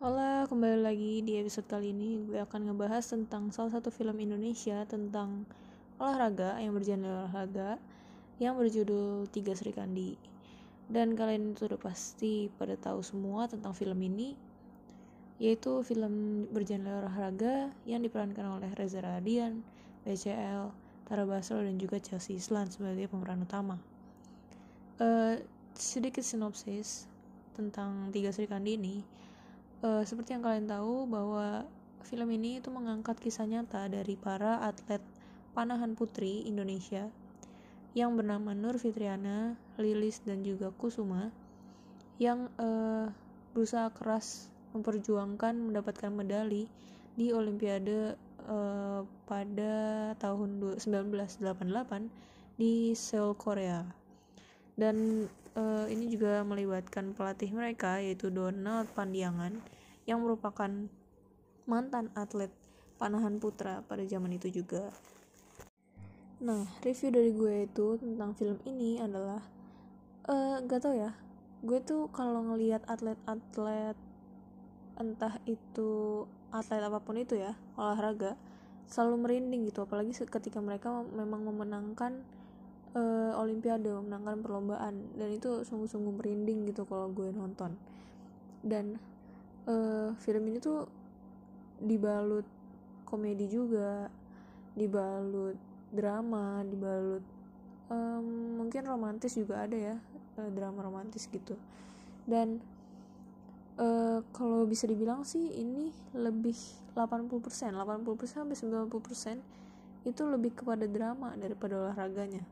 Halo, kembali lagi di episode kali ini gue akan ngebahas tentang salah satu film Indonesia tentang olahraga yang bergenre olahraga yang berjudul Tiga Sri Kandi. Dan kalian itu udah pasti pada tahu semua tentang film ini yaitu film bergenre olahraga yang diperankan oleh Reza Radian, BCL, Tara Basro dan juga Chelsea Islan sebagai pemeran utama. Uh, sedikit sinopsis tentang Tiga Sri Kandi ini uh, seperti yang kalian tahu bahwa film ini itu mengangkat kisah nyata dari para atlet panahan putri Indonesia yang bernama Nur Fitriana, Lilis dan juga Kusuma yang uh, berusaha keras memperjuangkan mendapatkan medali di Olimpiade uh, pada tahun 1988 di Seoul Korea. Dan uh, ini juga melibatkan pelatih mereka yaitu Donald Pandiangan yang merupakan mantan atlet panahan putra pada zaman itu juga. Nah, review dari gue itu tentang film ini adalah uh, gak tau ya, gue tuh kalau ngelihat atlet-atlet entah itu atlet apa pun itu ya olahraga selalu merinding gitu apalagi ketika mereka memang memenangkan uh, olimpiade memenangkan perlombaan. Dan itu sungguh-sungguh merinding gitu kalau gue nonton. Dan uh, film ini tuh dibalut komedi juga dibalut drama dibalut um, mungkin romantis juga ada ya uh, drama romantis gitu. Dan uh, kalau bisa dibilang sih ini lebih 80% 80% sampai 90% itu lebih kepada drama daripada olahraganya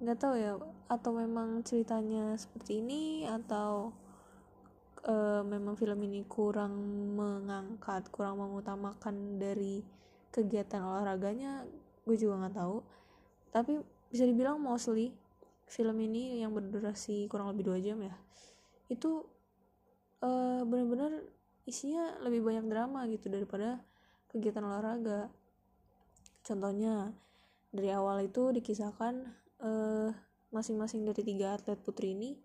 nggak tahu ya atau memang ceritanya seperti ini atau uh, memang film ini kurang mengangkat kurang mengutamakan dari kegiatan olahraganya gue juga nggak tahu. Tapi bisa dibilang mostly film ini yang berdurasi kurang lebih dua jam ya itu uh, benar-benar isinya lebih banyak drama gitu daripada kegiatan olahraga. Contohnya dari awal itu dikisahkan uh, masing-masing dari tiga atlet putri ini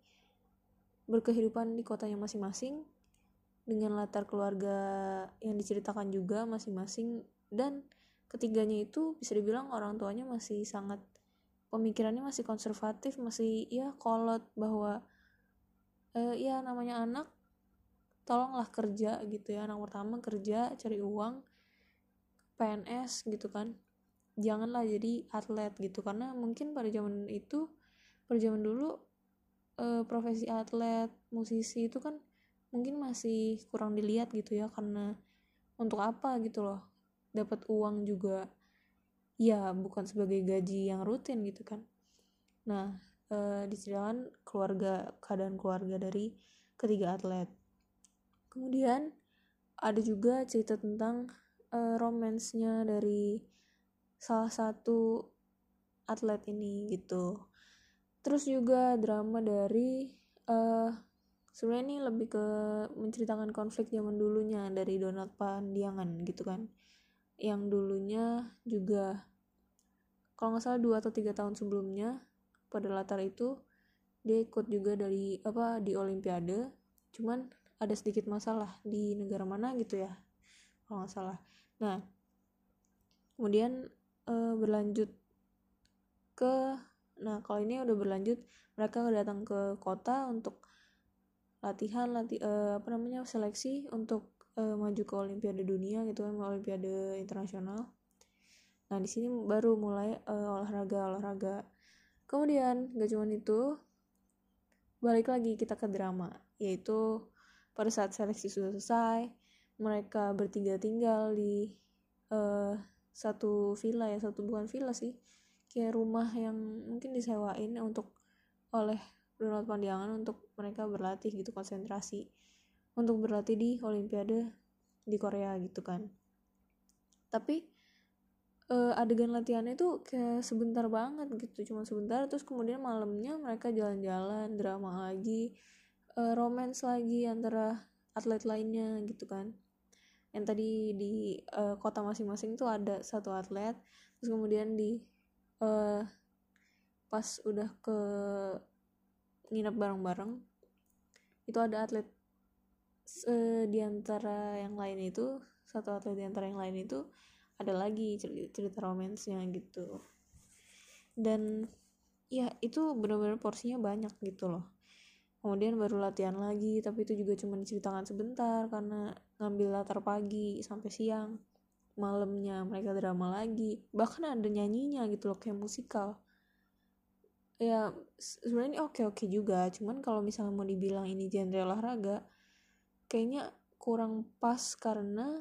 berkehidupan di kotanya masing-masing dengan latar keluarga yang diceritakan juga masing-masing. Dan ketiganya itu bisa dibilang orang tuanya masih sangat pemikirannya masih konservatif masih ya kolot bahwa uh, ya namanya anak tolonglah kerja gitu ya. Anak pertama kerja cari uang PNS gitu kan janganlah jadi atlet gitu. Karena mungkin pada zaman itu pada zaman dulu e, profesi atlet musisi itu kan mungkin masih kurang dilihat gitu ya. Karena untuk apa gitu loh dapat uang juga ya bukan sebagai gaji yang rutin gitu kan. Nah e, diceritakan keluarga keadaan keluarga dari ketiga atlet. Kemudian ada juga cerita tentang e, romansnya dari salah satu atlet ini gitu. Terus juga drama dari uh, sebenarnya ini lebih ke menceritakan konflik zaman dulunya dari Donald Pandiangan gitu kan. Yang dulunya juga kalau nggak salah dua atau tiga tahun sebelumnya pada latar itu dia ikut juga dari apa di Olimpiade. Cuman ada sedikit masalah di negara mana gitu ya kalau nggak salah. Nah kemudian uh, berlanjut ke nah kalau ini udah berlanjut mereka datang ke kota untuk latihan latih uh, apa namanya seleksi untuk uh, maju ke olimpiade dunia gitu kan olimpiade internasional. Nah di sini baru mulai uh, olahraga olahraga. Kemudian gak cuma itu balik lagi kita ke drama yaitu pada saat seleksi sudah selesai mereka bertiga tinggal di uh, satu villa ya satu bukan villa sih. Kayak rumah yang mungkin disewain untuk oleh Donald Pandiangan untuk mereka berlatih gitu konsentrasi. Untuk berlatih di Olimpiade di Korea gitu kan. Tapi uh, adegan latihannya itu kayak sebentar banget gitu cuma sebentar. Terus kemudian malamnya mereka jalan-jalan drama lagi uh, romance lagi antara atlet lainnya gitu kan yang tadi di uh, kota masing-masing tuh ada satu atlet. Terus kemudian di uh, pas udah ke nginep bareng-bareng itu ada atlet uh, di antara yang lain itu satu atlet di antara yang lain itu ada lagi cerita, cerita romansnya gitu. Dan ya itu benar-benar porsinya banyak gitu loh. Kemudian baru latihan lagi tapi itu juga cuma diceritakan sebentar karena ngambil latar pagi sampai siang. Malamnya mereka drama lagi. Bahkan ada nyanyinya gitu loh kayak musikal. Ya sebenarnya oke oke juga. Cuman kalau misalnya mau dibilang ini genre olahraga kayaknya kurang pas karena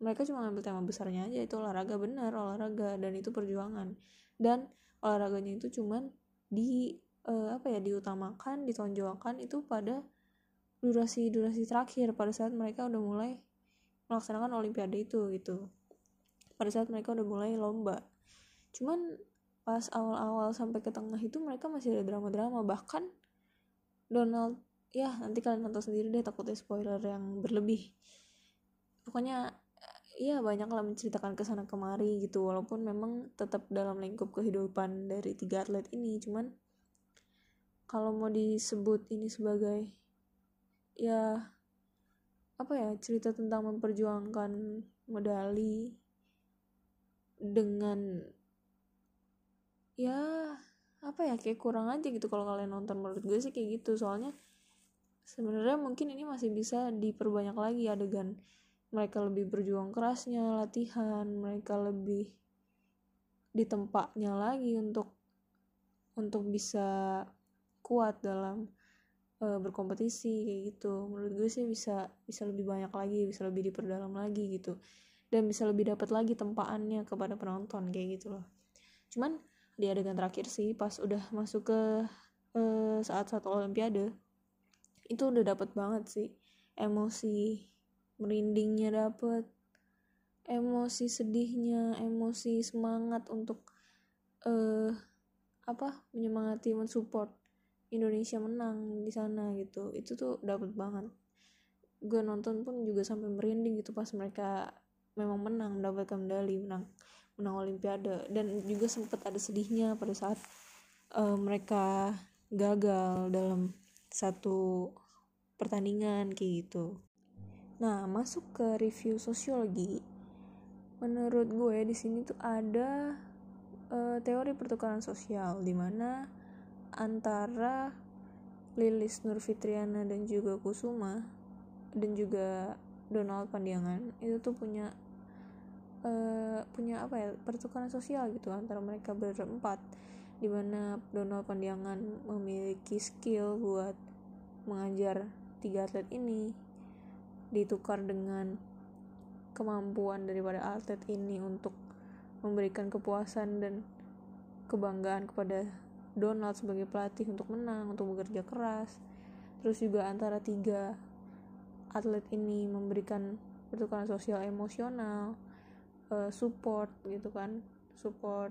mereka cuma ngambil tema besarnya aja. Itu olahraga benar olahraga. Dan itu perjuangan. Dan olahraganya itu cuman di uh, apa ya diutamakan ditonjolkan itu pada durasi durasi terakhir pada saat mereka udah mulai melaksanakan olimpiade itu gitu. Pada saat mereka udah mulai lomba. Cuman pas awal-awal sampai ke tengah itu mereka masih ada drama-drama. Bahkan Donald ya nanti kalian nonton sendiri deh takutnya spoiler yang berlebih. Pokoknya ya banyak lah menceritakan ke sana kemari gitu. Walaupun memang tetap dalam lingkup kehidupan dari tiga atlet ini. Cuman kalau mau disebut ini sebagai ya apa ya cerita tentang memperjuangkan medali dengan ya apa ya kayak kurang aja gitu kalau kalian nonton. Menurut gue sih kayak gitu. Soalnya sebenarnya mungkin ini masih bisa diperbanyak lagi adegan mereka lebih berjuang kerasnya latihan mereka lebih di tempatnya lagi untuk untuk bisa kuat dalam uh, berkompetisi kayak gitu. Menurut gue sih bisa bisa lebih banyak lagi bisa lebih diperdalam lagi gitu. Dan bisa lebih dapat lagi tempaannya kepada penonton kayak gitu loh. Cuman di adegan terakhir sih pas udah masuk ke uh, saat satu olimpiade itu udah dapat banget sih emosi merindingnya dapet emosi sedihnya emosi semangat untuk uh, apa menyemangati mensupport Indonesia menang di sana gitu. Itu tuh dapat banget. Gue nonton pun juga sampai merinding gitu pas mereka memang menang mendapatkan medali menang menang olimpiade. Dan juga sempat ada sedihnya pada saat uh, mereka gagal dalam satu pertandingan kayak gitu. Nah masuk ke review sosiologi menurut gue di sini tuh ada uh, teori pertukaran sosial di mana antara Lilis Nurfitriana dan juga Kusuma dan juga Donald Pandiangan itu tuh punya uh, punya apa ya pertukaran sosial gitu antara mereka berempat di mana Donald Pandiangan memiliki skill buat mengajar tiga atlet ini ditukar dengan kemampuan daripada atlet ini untuk memberikan kepuasan dan kebanggaan kepada Donald sebagai pelatih untuk menang, untuk bekerja keras. Terus juga antara tiga atlet ini memberikan pertukaran sosial emosional, uh, support gitu kan, support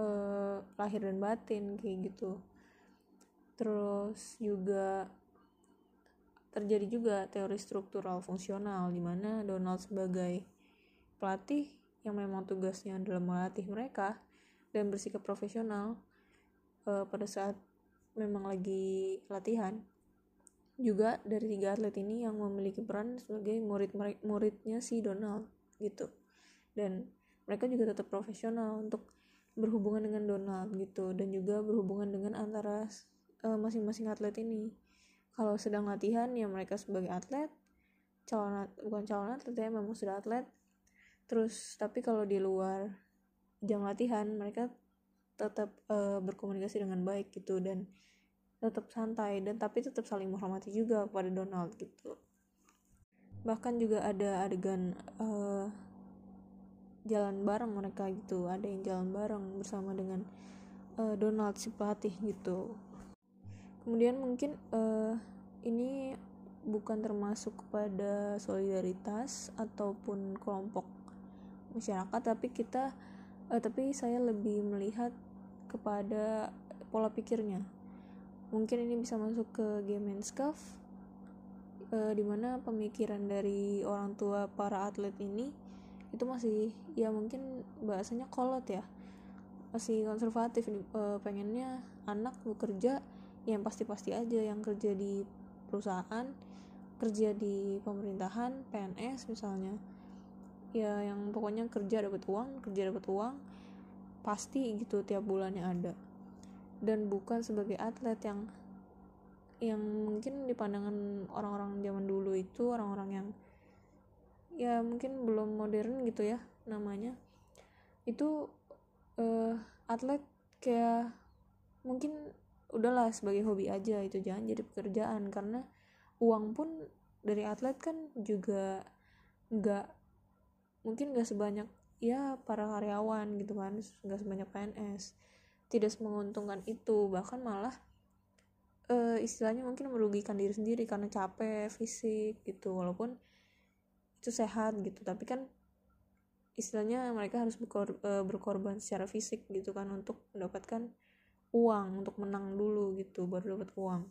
uh, lahir dan batin kayak gitu. Terus juga terjadi juga teori struktural fungsional di mana Donald sebagai pelatih yang memang tugasnya adalah melatih mereka dan bersikap profesional uh, pada saat memang lagi latihan juga dari tiga atlet ini yang memiliki peran sebagai murid muridnya si Donald gitu. Dan mereka juga tetap profesional untuk berhubungan dengan Donald gitu. Dan juga berhubungan dengan antara eh, masing-masing uh, atlet ini. Kalau sedang latihan ya mereka sebagai atlet. Calon bukan calon atlet ya memang sudah atlet. Terus tapi kalau di luar jam latihan mereka tetap uh, berkomunikasi dengan baik gitu dan tetap santai dan tapi tetap saling menghormati juga kepada Donald gitu. Bahkan juga ada adegan uh, jalan bareng mereka gitu ada yang jalan bareng bersama dengan uh, Donald si pelatih gitu. Kemudian mungkin uh, ini bukan termasuk kepada solidaritas ataupun kelompok masyarakat tapi kita uh, tapi saya lebih melihat kepada pola pikirnya. Mungkin ini bisa masuk ke game and scuff uh, di mana pemikiran dari orang tua para atlet ini itu masih ya mungkin bahasanya kolot ya. Masih konservatif uh, pengennya anak bekerja yang pasti-pasti aja yang kerja di perusahaan kerja di pemerintahan PNS misalnya ya yang pokoknya kerja dapat uang kerja dapat uang pasti gitu tiap bulannya ada. Dan bukan sebagai atlet yang yang mungkin di pandangan orang-orang zaman dulu itu orang-orang yang ya mungkin belum modern gitu ya namanya. Itu uh, atlet kayak mungkin udahlah sebagai hobi aja itu jangan jadi pekerjaan. Karena uang pun dari atlet kan juga nggak mungkin nggak sebanyak ya para karyawan gitu kan nggak sebanyak PNS tidak menguntungkan itu bahkan malah uh, istilahnya mungkin merugikan diri sendiri karena capek fisik gitu walaupun itu sehat gitu. Tapi kan istilahnya mereka harus berkor uh, berkorban secara fisik gitu kan untuk mendapatkan uang untuk menang dulu gitu baru dapat uang.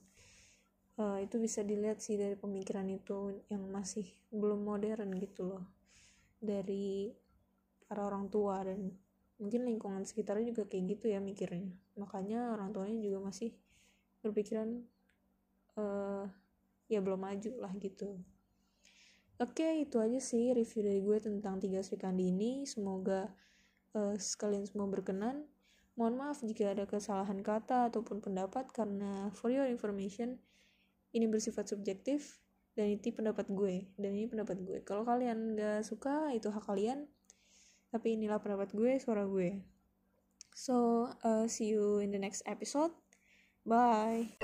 Uh, itu bisa dilihat sih dari pemikiran itu yang masih belum modern gitu loh dari para orang tua dan mungkin lingkungan sekitarnya juga kayak gitu ya mikirnya. Makanya orang tuanya juga masih berpikiran uh, ya belum maju lah gitu. Oke itu aja sih review dari gue tentang tiga Sri Kandi ini. Semoga uh, sekalian semua berkenan. Mohon maaf jika ada kesalahan kata ataupun pendapat karena for your information ini bersifat subjektif dan ini pendapat gue dan ini pendapat gue. Kalau kalian gak suka itu hak kalian. Tapi inilah pendapat gue suara gue. So uh, see you in the next episode. Bye.